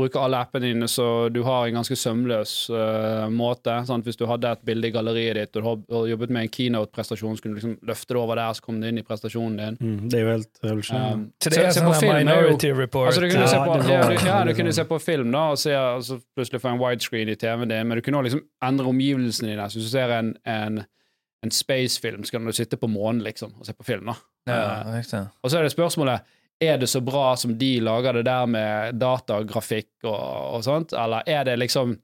bruke alle appene dine så du har en ganske sømløs uh, måte. Sant? Hvis du hadde et bilde i galleriet ditt og du har- og jobbet med en keynote-prestasjon, så kunne du liksom løfte det over der, så kom det inn i prestasjonen din. Mm, det er jo helt revolusjonerende. Um, Så det er sånn film jo- Report. Altså, du kunne, Ja, se på, ja, du, ja, du kunne se på film da, og se, altså, plutselig få en widescreen i TV-en din, men du kunne også liksom endre omgivelsene dine. Så hvis du ser en, en, en space-film, så kan du sitte på månen liksom, og se på film. da. Ja, Uh, og så er det spørsmålet er det så bra som de lager det der med datagrafikk og, og sånt, eller er det liksom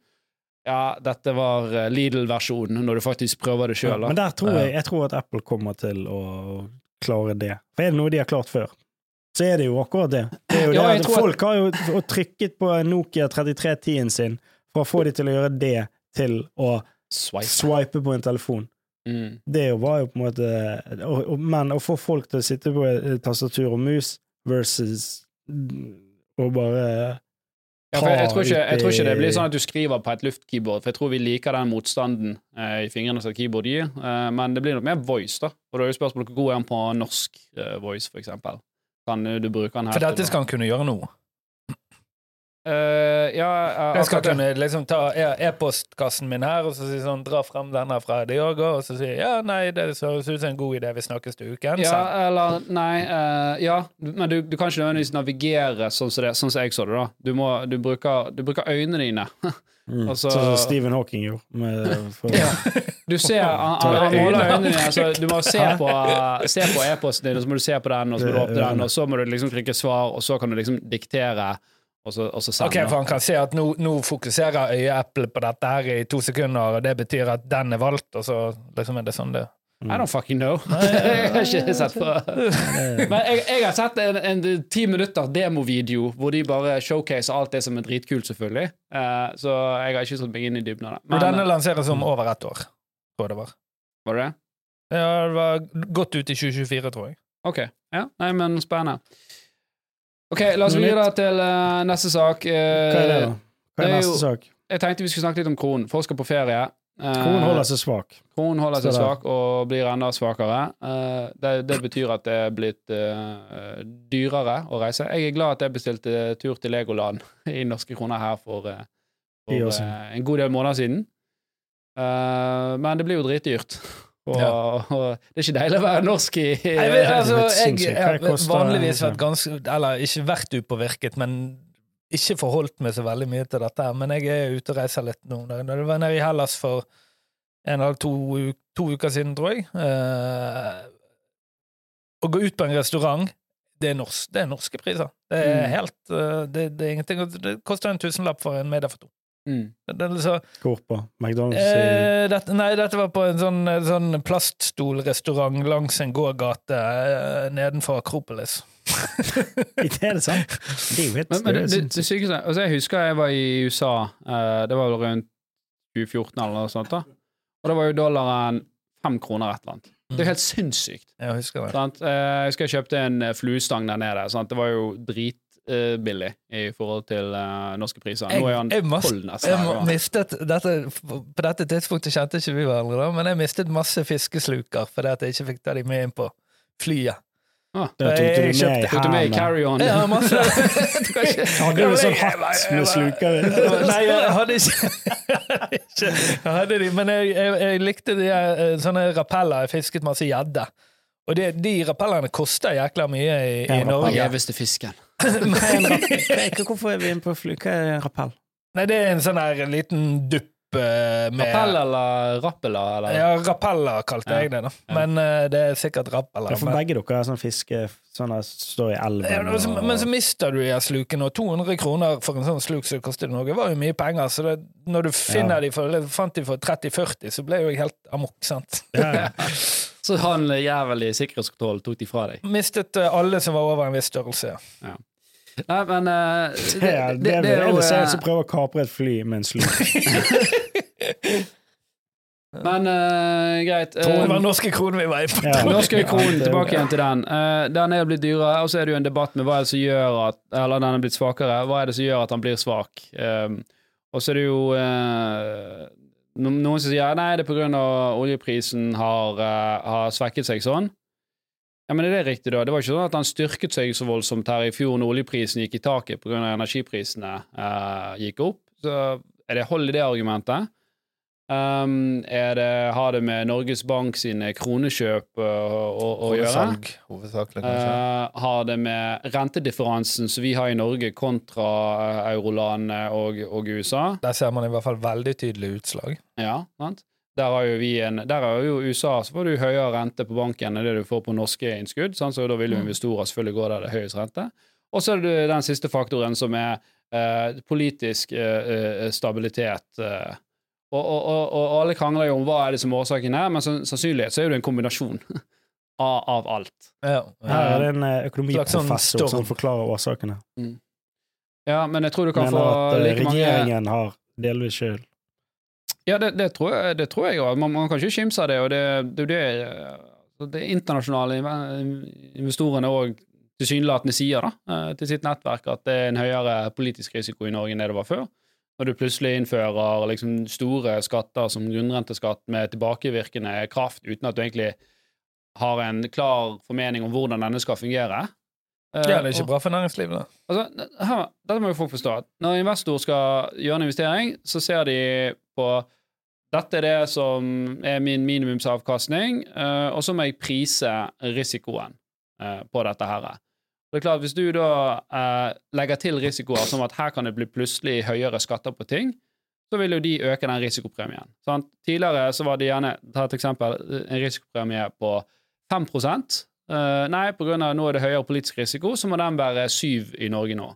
Ja, dette var eh, Lidl-versjonen, når du faktisk prøver det Ja, men der tror jeg, jeg tror at Apple kommer til å klare det. For er det noe de har klart før, så er det jo akkurat det. det, er jo Ja, det at- folk har jo trykket på Nokia 3310-en sin for å få de til å gjøre det til å Swipe. swipe på en telefon. Mm. Det var jo på en måte Men å få folk til å sitte på tastatur og mus versus å bare Ja, for jeg, jeg, tror ikke, jeg tror ikke det blir sånn at du skriver på et luftkeyboard, for jeg tror vi liker den motstanden eh, i fingrene som et keyboard gir, eh, men det blir nok mer voice, da. Og da er jo spørsmålet hvor god er han på norsk eh, voice, for eksempel. Kan du bruke den her For dette skal han kunne gjøre nå. Eh, ja, jeg, Jeg skal kunne liksom ta e- e-postkassen min her og så si sånn, dra frem denne fra Diogo, og så si ja, nei, det høres ut som en god idé, vi snakkes til uken. Ja, sant? eller Nei, uh, ja, men du, du kan ikke nødvendigvis navigere sånn som, det, sånn som jeg så det, da. Du, må, du, bruker, du bruker øynene dine. mm, Altså- Sånn som Stephen Hawking gjorde. Med, for, Du ser, han, han, han måler øynene dine, så du må se på, se på e-posten din, og så må du se på den, og så må du åpne den, og så må du liksom trykke svar, og så kan du liksom diktere, og så, og så sende. Ok, for han kan se at nå, nå fokuserer øyeeplet på dette her i to sekunder, og det betyr at den er valgt, og så liksom er det sånn det I don't fucking know. jeg har ikke sett på Men jeg, jeg har sett en, en ti minutter demovideo hvor de bare showcaser alt det som er dritkult, selvfølgelig. Uh, så jeg har ikke satt meg inn i dybden av det. Men denne lanseres om over ett år, tror jeg det var. var det det? Ja, det var godt ut i 2024, tror jeg. Ok. Ja, nei, men spennende. Ok, la oss videre til uh, neste sak. Uh, Hva er det, da? Hva det er er neste jo- sak? Jeg tenkte vi skulle snakke litt om kronen. Folk skal på ferie. Kronen holder seg svak. kronen holder seg svak og blir enda svakere. Det, det betyr at det er blitt dyrere å reise. Jeg er glad at jeg bestilte tur til Legoland i norske kroner her for, for en god del måneder siden. Men det blir jo dritdyrt. Og, Ja. og det er ikke deilig å være norsk i Jeg, vet, altså, jeg har vanligvis vært ganske Eller ikke vært upåvirket, men ikke forholdt meg så veldig mye til dette. Men jeg er ute og reiser litt nå. Jeg var nede i Hellas for en eller to, to uker siden, tror jeg. Eh, å gå ut på en restaurant, det er, norsk, det er norske priser. Det er Mm. helt eh, det, det er ingenting Det koster en tusenlapp for en middag for to. Mm. Det liksom, Hvor på? McDonald's Eh, dette, nei, dette var på en sånn, sånn plaststolrestaurant langs en gågate eh, nedenfor Akropolis. Det er det sant? Det er jo helt Men, men det, det, det sykeste altså Jeg husker jeg var i USA, eh, det var vel rundt 2014 eller noe sånt, da. Og da var jo dollaren fem kroner et eller annet. Det er jo helt sinnssykt. Jeg husker det. Sant? Eh, Jeg husker jeg kjøpte en eh, fluestang der nede. Sant? Det var jo dritbillig i forhold til uh, norske priser. Nå er han jeg, mas- tolv nesten. jeg dette, På dette tidspunktet kjente ikke vi hverandre, da, men jeg mistet masse fiskesluker fordi at jeg ikke fikk ta de med inn på flyet. Ah, det tok jeg Tok du med i carry-on? Ja, masse. Hadde du sånn hatt med sluker? Nei, jeg hadde ikke, jeg hadde de, Men jeg, jeg, jeg likte de eh, sånne rappeller. Jeg fisket masse gjedde. Og det, de rappellene koster jækla mye i, i Norge. Gjeveste fisken. Er- Hvorfor er vi inne på fly? Hva er en rappell? Nei, det er en sånn her liten dupp eh, med Rappell eller rappella? Eller? Ja, rappella kalte Ja. jeg det, da. Men uh, det er sikkert rappella. Ja, for men- begge dere er sånn fiske Sånn der står i Ja, elven men så- men så mister du de slukene, og 200 kroner for en sånn sluk som koster noe, var jo mye penger. Så det, når du finner Ja. de for, fant de for 30-40, så ble jo jeg helt amok, sant? Ja, ja. Så han jævlig sikkerhetskontroll tok de fra deg. Mistet eh, alle som var over en viss størrelse. Nei, men uh, Det er det, det, det det, det, eh, som prøver å kapre et fly med en slur. Men uh, greit. Uh, det eh, var norske kroner vi var i. Ja. Norske kronen, tilbake igjen til den. Uh, den er blitt dyrere, og så er det jo en debatt med hva er det som gjør at Eller den er blitt svakere. Hva er det som gjør at han blir svak? Um, og så er det jo eh, noen som sier nei, det er av oljeprisen har, uh, har svekket seg sånn. Ja, men er det riktig, da? Det var ikke sånn at han styrket seg så voldsomt her i fjor når oljeprisen gikk i taket pga. energiprisene uh, gikk opp. Så er det hold i det argumentet? Um, det, har det med Norges Bank sine kronekjøp uh, å, gjøre? Hovedsakelig, kanskje. Uh, har det med rentedifferansen som vi har i Norge kontra uh, eurolandene og, og USA? Der ser man i hvert fall veldig tydelig utslag. Ja, sant? Der har jo vi en, der er jo USA så får du høyere rente på banken enn det du får på norske innskudd, sant? så da vil jo investorer selvfølgelig gå der det er høyest rente. Og så er det den siste faktoren som er uh, politisk stabilitet. uh, og, og, og, og alle krangler jo om hva er det som er årsaken her, men sannsynligvis sannsynlighet så er det en kombinasjon av, av alt. Ja. Her er det en økonomiprofessor sånn som forklarer årsakene. Ja, men jeg tror du kan Mener få at eh, like mange regjeringen har delvis skyld. Ja, det, det tror jeg det tror jeg jo. Man, man kan ikke kimse av det, og det det er jo det eh, det internasjonale investorene òg tilsynelatende sier da, eh, til sitt nettverk at det er en høyere politisk risiko i Norge enn det det var før. Når du plutselig innfører liksom store skatter som grunnrenteskatt med tilbakevirkende kraft, uten at du egentlig har en klar formening om hvordan denne skal fungere. Eh, ja, det er ikke bra for næringslivet. da. Altså, her, dette må jo folk forstå. Når Når investor skal gjøre en investering, så ser de på dette er det som er min minimumsavkastning, eh, og så må jeg prise risikoen eh, på dette her. Det er klart, Hvis du da eh, legger til risikoer som at her kan det bli plutselig høyere skatter på ting, så vil jo de øke den risikopremien. Sant? Tidligere så var det gjerne, ta et eksempel, en risikopremie på 5 Eh, Nei, av nå er det høyere politisk risiko, så må den være 7 i Norge nå.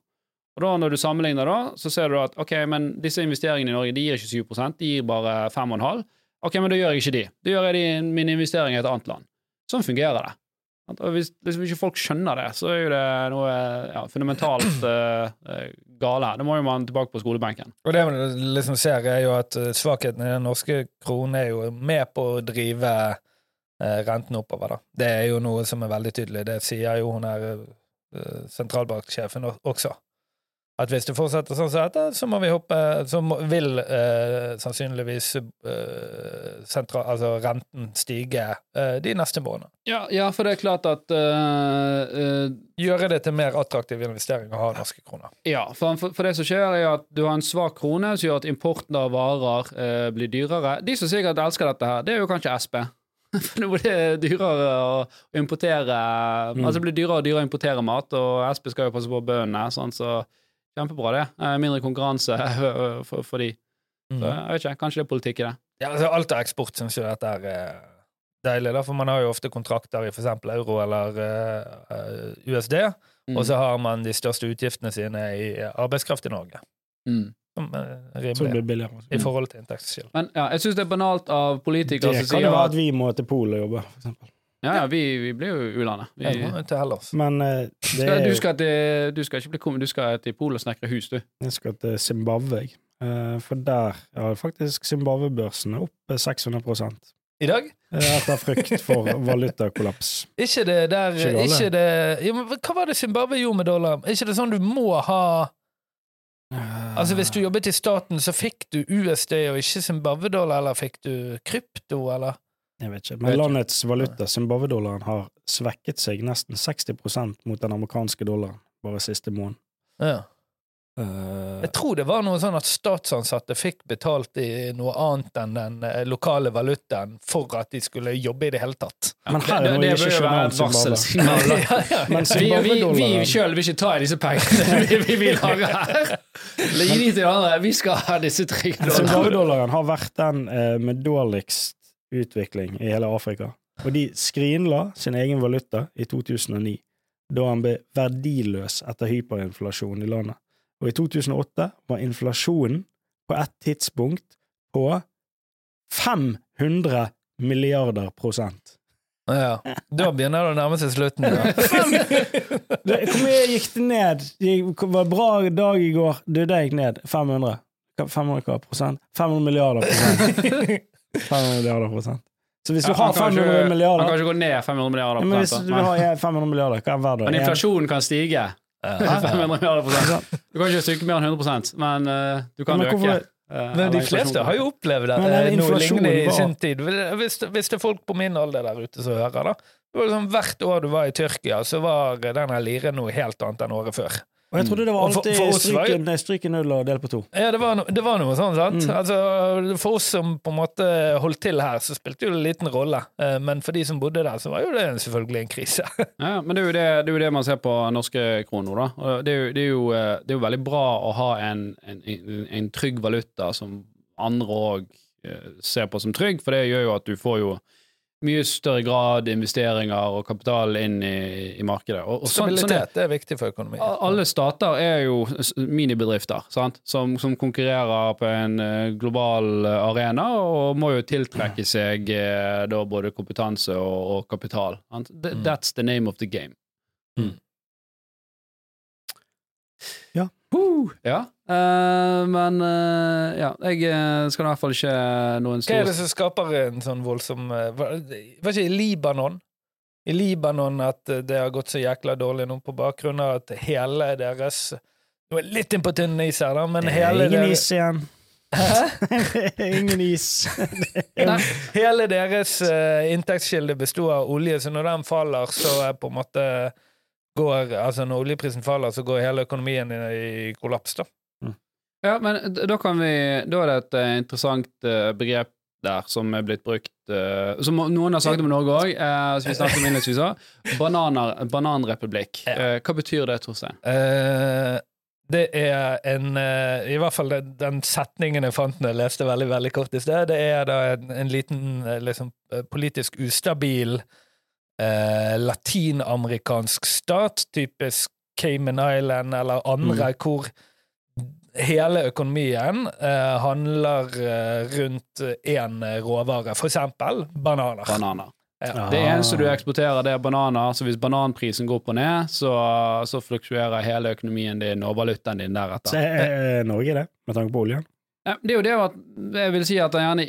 Og da Når du sammenligner, da, så ser du at ok, men disse investeringene i Norge de gir ikke 7 de gir bare 5,5 Ok, men da gjør jeg ikke de. Da gjør jeg de, min investering i et annet land. Sånn fungerer det. Og hvis, ikke folk skjønner det, så er jo det noe ja, fundamentalt eh, gale. Da må jo man tilbake på skolebenken. Og det man liksom ser, er jo at eh, svakheten i den norske kronen er jo med på å drive uh, renten oppover. da. Det er jo noe som er veldig tydelig. Det sier jo hun her uh, sentralbanksjefen også. At hvis det fortsetter sånn som dette, så må vi hoppe Så vil eh, sannsynligvis eh, sentra, altså renten stige eh, de neste månedene. Ja, ja, for det er klart at eh, eh, Gjøre det til mer attraktiv investering å ha norske kroner. Ja, for, for, det som skjer er at du har en svak krone som gjør at importen av varer eh, blir dyrere. De som sikkert elsker dette her, det er jo kanskje Sp. For nå blir det dyrere å importere Altså det blir dyrere og dyrere å importere mat, og Sp skal jo passe på bøndene, sånn, så kjempebra det. Eh, mindre konkurranse for, for de. Så jeg vet ikke, kanskje det er politikk i det. Ja, altså alt av eksport syns jo dette er eh, deilig, da, for man har jo ofte kontrakter i eksempel euro eller eh, eh, USD, Mm. og så har man de største utgiftene sine i arbeidskraft i Norge. Mm. Som er rimelig billigere. i forhold til inntektsskille. Men ja, jeg syns det er banalt av politikere som sier Det kan jo være at vi må til Polen og jobbe, for eksempel. Ja, ja, vi, vi blir jo u-landet. Vi- Ja, til Hellas. Men eh, det Skal, er du, skal til, du skal ikke bli kommet, du skal til Polen og snekre hus, du. Jeg skal til Zimbabwe, jeg. Eh, for der har faktisk Zimbabwe-børsene opp 600 I dag? eh, etter frykt for valutakollaps. Ikke det der Ikke ikke det, ja, men Hva var det Zimbabwe gjorde med dollar? Er ikke det sånn du må ha Altså Hvis du jobbet i staten, så fikk du USD og ikke Zimbabwe-dollar, eller fikk du krypto, eller? Jeg vet ikke. Men landets valuta, Zimbabwe-dollaren, har svekket seg nesten 60% mot den amerikanske dollaren bare siste måned. Ja. Uh, Jeg tror det var noe sånn at statsansatte fikk betalt i noe annet enn den eh, lokale valutaen for at de skulle jobbe i det hele tatt. Men her er det, det bør jo være varselsignaler. ja, ja. Men Vi, vi, vi sjøl vil ikke ta i disse pengene vi, vi vil ha her. Gi de til andre. Vi skal ha disse tre dollarene. Zimbabwe-dollaren har vært den eh, med dårligst utvikling i hele Afrika. Og de skrinla sin egen valuta i 2009, da han ble verdiløs etter hyperinflasjon i landet. Og i 2008 var inflasjonen på et tidspunkt på 500 milliarder prosent. Ja. Da begynner det å nærme seg slutten. Ja. Hvor mye gikk det ned? Det var en bra dag i går. Du, det gikk ned. 500. 500 hva prosent? 500 milliarder prosent. 500 milliarder prosent. Så hvis du Ja, har han kan 500 ikke- Han milliarder kan ikke gå ned 500 milliarder ja, men Hvis du vil har 500 milliarder, hva er verdt Men inflasjonen kan stige. Ja. 500 milliarder prosent. Du kan ikke stykke mer enn 100% men uh, du kan Men øke. eh, Men de fleste har jo opplevd at det, er noe lignende i sin tid. Hvis, hvis det er folk på min alder der ute som hører, da. Det var liksom Hvert år du var i Tyrkia, så var denne liren noe helt annet enn året før. Og jeg trodde det var alltid for- for stryke, var jo- stryken, stryken null og del på to. Ja, det var, no, det var noe sånn, sant? Mm. Altså, for oss som på en måte holdt til her, så spilte jo det en liten rolle. Eh, Men for de som bodde der, så var jo det selvfølgelig en krise. Ja, men det er, jo det, det er jo det man ser på norske kroner, da. Det er jo, det er jo, eh, det er jo veldig bra å ha en, en, en, en trygg valuta som andre òg ser på som trygg, for det gjør jo at du får jo mye større grad investeringer og kapital inn i, i markedet. Og, og sånn- sånn er- Stabilitet er viktig for økonomien. alle stater er jo minibedrifter sant? Som, som konkurrerer på en eh, global eh, arena, og må jo tiltrekke seg eh, da både kompetanse og, og kapital. Sant? Mm. That's the name of the game. Mm. Ja. Uh, ja. Eh, men uh, ja, jeg eh, skal i hvert fall ikke noen Hva er det som skaper en sånn voldsom uh, Var det ikke i Libanon? I Libanon at det har gått så jækla dårlig nå på bakgrunn av at hele deres Nå er litt inn på tynn is her, da, men hele Ingen deres is igjen. Ingen is. Hele deres inntektskilde bestod av olje, så når den faller, så er på en måte går, altså Når oljeprisen faller, så går hele økonomien i, i kollaps, da. Ja, men da kan vi Da er det et eh, interessant eh, begrep der som er blitt brukt eh, Som noen har sagt om Norge òg, som vi snakket om innledningsvis òg. Bananrepublikk. Hva betyr det, Torstein? Eh, det er en I hvert fall den, den setningen jeg fant når jeg leste veldig veldig kort i sted, det er da en, en liten liksom, politisk ustabil eh, latinamerikansk stat, typisk Cayman Island eller andre, hvor hele økonomien eh, handler eh, rundt én råvare, for eksempel bananer. Bananer. Ja. Det eneste du eksporterer, det er bananer, så hvis bananprisen går opp og ned, så, så fluktuerer hele økonomien din og valutaen din Så deretter. er er Norge det, med tanke på oljen? Det er jo det at jeg vil si at gjerne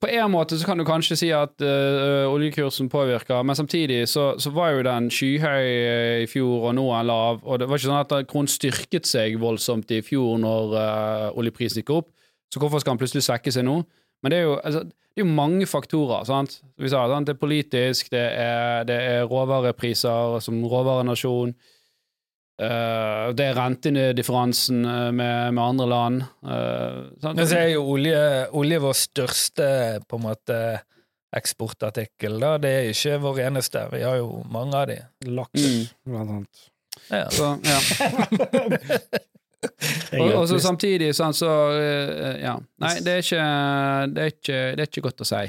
På en måte så kan du kanskje si at øh, oljekursen påvirker, men samtidig så, så var jo den skyhøy øh, i fjor, og nå er den lav. Og det var ikke sånn at kronen styrket seg voldsomt i fjor når øh, oljeprisen gikk opp. Så hvorfor skal den plutselig svekke seg nå? Men det er jo, altså, det er mange faktorer. sant? Vi sa, sant? Det er politisk, det er, det er råvarepriser som råvarenasjon. Eh, det er rentedifferansen eh, med, med andre land. Uh, sant? Men så er jo olje, olje vår største på en måte eksportartikkel, da. Det er ikke vår eneste. Vi har jo mange av de. Laks, Mm. blant annet. Ja. Så, ja. Og, og så samtidig sånn, så uh, Ja. Nei, det er ikke Det er ikke, det er ikke godt å si.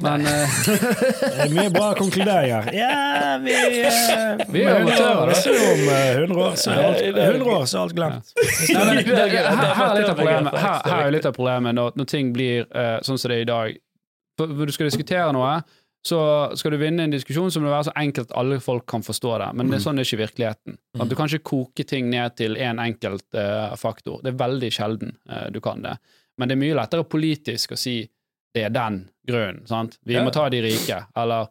Men uh, Det er mye bra konkluderinger. Ja, vi uh, Vi er med 100 år, amatører, da. om eh, 100 år, så er alt, 100 år, så er alt glemt. Nei, men det, det, her, her er litt av problemet Her, her er litt av problemet når, når ting blir uh, sånn som det er i dag. For Når du skal diskutere noe, så skal du vinne en diskusjon som må være så enkelt at alle folk kan forstå det. Men det er sånn er ikke virkeligheten. At du kan ikke koke ting ned til én en enkelt eh, faktor. Det er veldig sjelden eh, du kan det. Men det er mye lettere politisk å si det er den grunnen. sant? Vi Ja. må ta de rike. Eller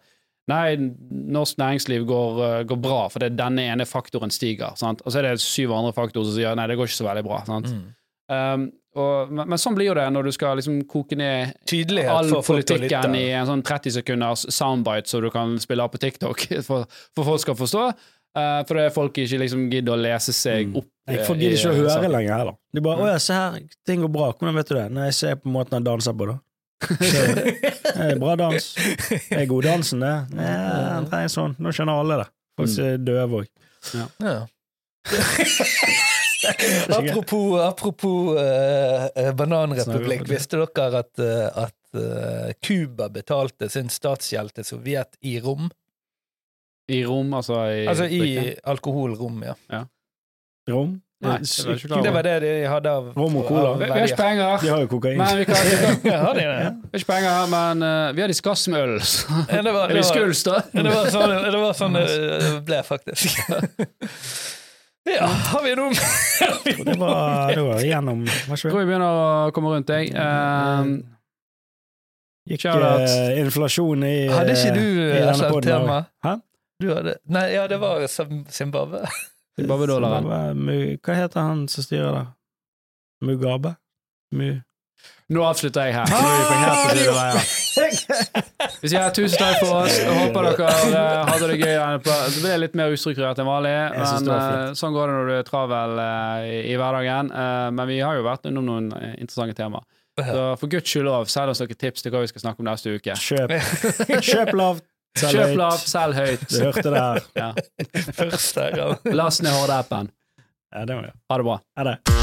Nei, norsk næringsliv går, eh, går bra fordi denne ene faktoren stiger. Sant? Og så er det syv andre faktorer som sier nei, det går ikke så veldig bra. Sant? Mm. Um, og, men, men sånn blir jo det når du skal liksom koke ned Tydelighet all politikken i en sånn 30 sekunders soundbite som du kan spille av på TikTok for, for folk skal forstå. Uh, for det er folk ikke liksom gidder å lese seg opp. Jeg eh, får gidder ikke å i høre saken. lenger heller. De bare 'Å ja, se her, ting går bra'. Hvordan vet du det? Jeg ser på måten han danser på, da. Så, det er bra dans. Det er god dansen, det. Ja, det er sånn. Nå skjønner alle det. Folk som er døve òg. Ja. apropos apropos eh, eh, bananrepublikk. Visste dere at, eh, at Cuba betalte sin statsgjeld til Sovjet i rom? I rom, altså i Altså i drikken. alkoholrom, ja. Rom. Nei, det var ikke Det var det de hadde av Rom og cola. Vi, vi har ikke penger, De har jo kokain. men vi, kan, vi, kan, vi Har de ikke penger, men uh, vi har diskusmøl. så- Ja, det var, det Eller var, skuls, da. Det var sånn det, var sånn det ble, faktisk. Ja, har vi noe det var, det var gjennom Jeg tror vi begynner å komme rundt jeg. Um, Gikk eh, inflasjon i Hadde ikke du i et annet podden tema? Hæ? Du hadde Nei, ja, det var Zimbabwe. Zimbabwe-dollaren. Hva heter han som styrer der? Mugabe? Mu... Nå avslutter jeg her. Er vi sier tusen takk for oss. Jeg håper dere hadde det gøy. Det ble litt mer ustrukturert enn vanlig, men det var eh, sånn går det når du er travel eh, i, hverdagen. Eh, men vi har jo vært innom noen interessante temaer. Så for guds skyld send oss noen tips til hva vi skal snakke om neste uke. Kjøp, kjøp lavt, Kjøp lavt, selg høyt. Du hørte det her. Ja. Første gang. Last ned Horde-appen. Ja, det må vi. Ha det bra. Ha det.